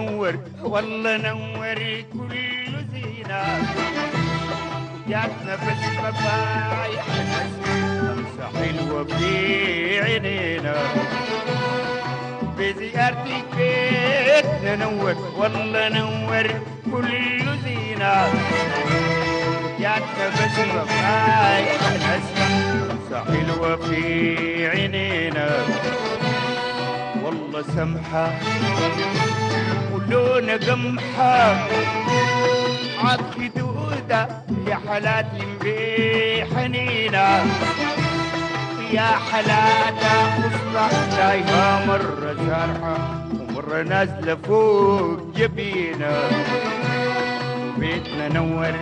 نور والله نور كل زينة. جاتنا بس مفايح خمسة حلوة في عينينا بزيارتك بيتنا نور والله نور كل زينة. جاتنا بس مفايح خمسة حلوة في عينينا والله سمحة. ولونه قمحة عطي دودة يا حلاتي حنينة يا حلاتة خصلة شايفة مرة شارحة ومرة نازلة فوق جبينة. بيتنا نور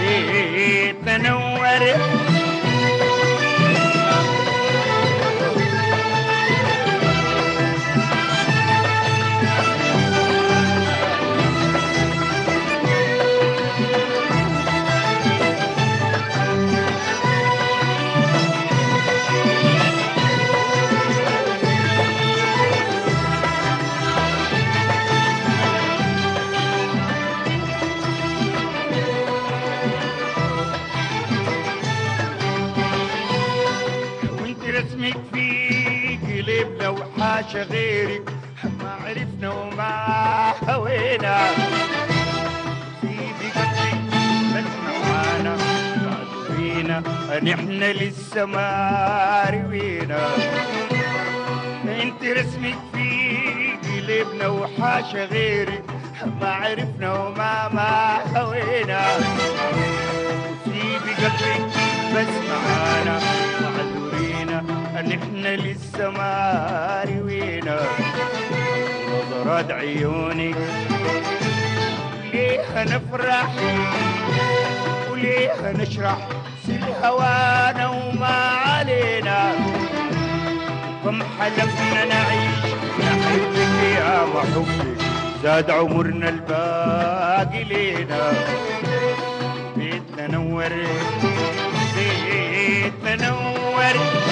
بيتنا نور. وحاشا غيرك ما عرفنا وما هوينا. سيدي قلبي بس معانا فينا نحن لسه ما روينا. انت رسمك في قلبنا وحاشا غيرك ما عرفنا وما ما هوينا. سيبي قلبي بس معانا إحنا لسه ما روينا نظرات عيونك ليه نفرح؟ وليه نشرح سر هوانا وما علينا؟ كم حلفنا نعيش نحبك يا محبك زاد عمرنا الباقي لينا. بيتنا نور بيتنا نور.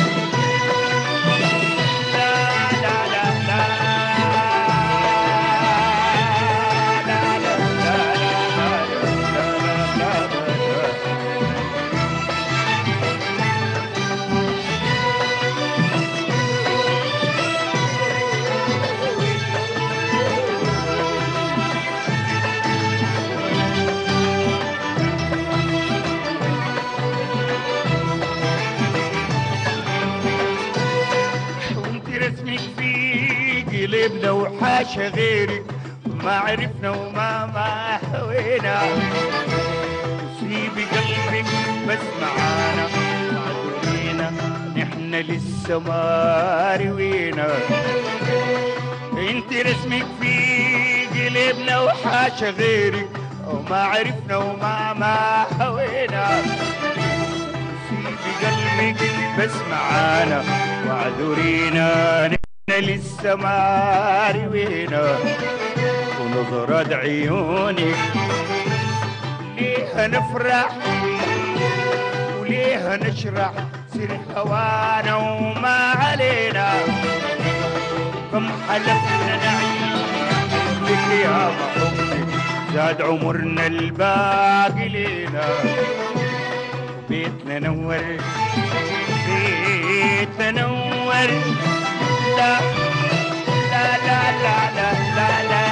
في قلبنا وحاشا غيرك ما عرفنا وما ما هوينا سيبي قلبك بس معانا معذورينا نحن لسه ما روينا. انت رسمك في قلبنا وحاشا غيرك وما عرفنا وما ما هوينا سيبي قلبك بس معانا واعذرينا لسه ما روينا ونظرات عيونك ليه نفرح؟ وليه نشرح سر هوانا وما علينا؟ كم حلفنا نعيش لك يا محبك زاد عمرنا الباقي لينا. بيتنا نور بيتنا نور. la la la la la la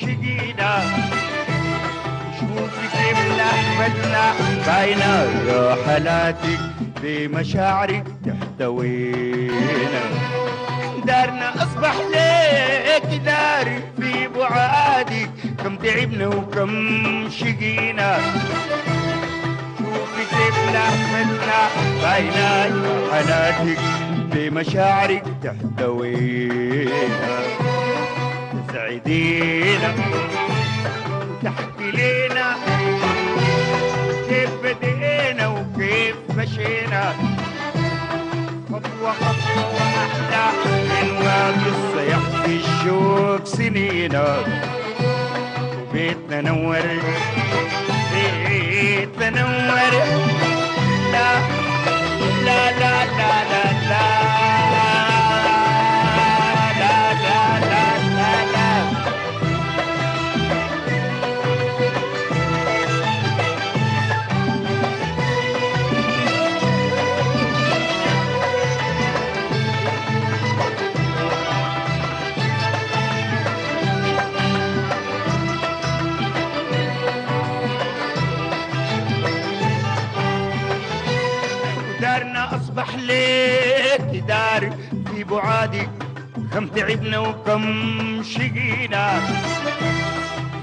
شديدة. شوفك كيف لحمتنا باينة رحلاتك بمشاعرك تحتوينا. دارنا أصبح ليك داري في بعادك كم تعبنا وكم شقينا. شوفك كيف لحمتنا باينة رحلاتك بمشاعرك تحتوينا. تسعدينا وتحكي لينا كيف بدينا وكيف مشينا. خطوة خطوة وأحلى من قصة يحكي الشوق سنينا وبيتنا نور أصبح ليك دار في بعادك كم تعبنا وكم شقينا.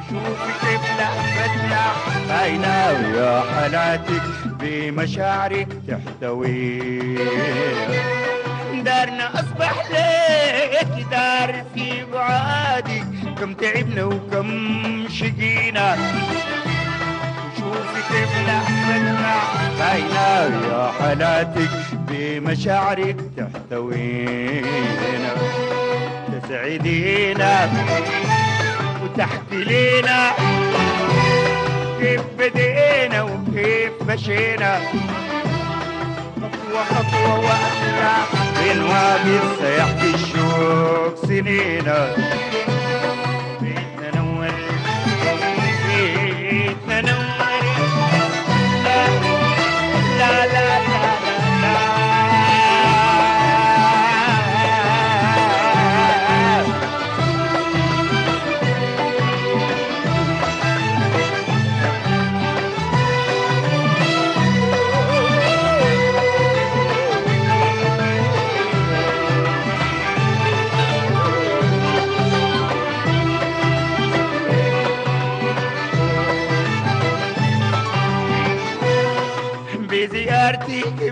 شوفي كيف لحفتنا باينة ويا حالاتك بمشاعرك تحتوينا دارنا أصبح ليك دار في بعادك كم تعبنا وكم شقينا. النفوس يا حناتك بمشاعرك تحتوينا تسعدينا وتحكي لينا كيف بدينا وكيف مشينا خطوة خطوة وأشياء الوابل سيحكي الشوق سنينا.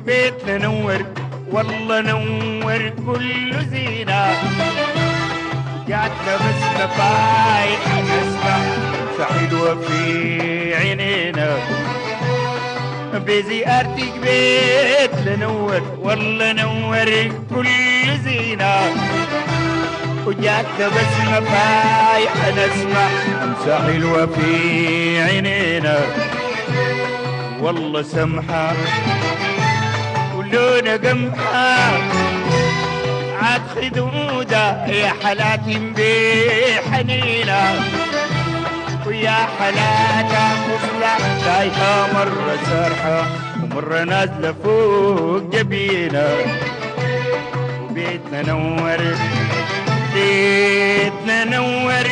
بيتنا نور والله نور كل زينة. قعدنا بس نفايح نسمع فحلوة في عينينا. بزيارتك بيتنا نور والله نور كل زينة. وجاتنا بس نفايح نسمع أمسى حلوة في عينينا. والله سمحة ولون قمحة. عاد خدودة يا حلاتي بحنينة ويا حلاتا مصلع شايفة مرة سرحة ومرة نازلة فوق جبينة. وبيتنا نور بيتنا نور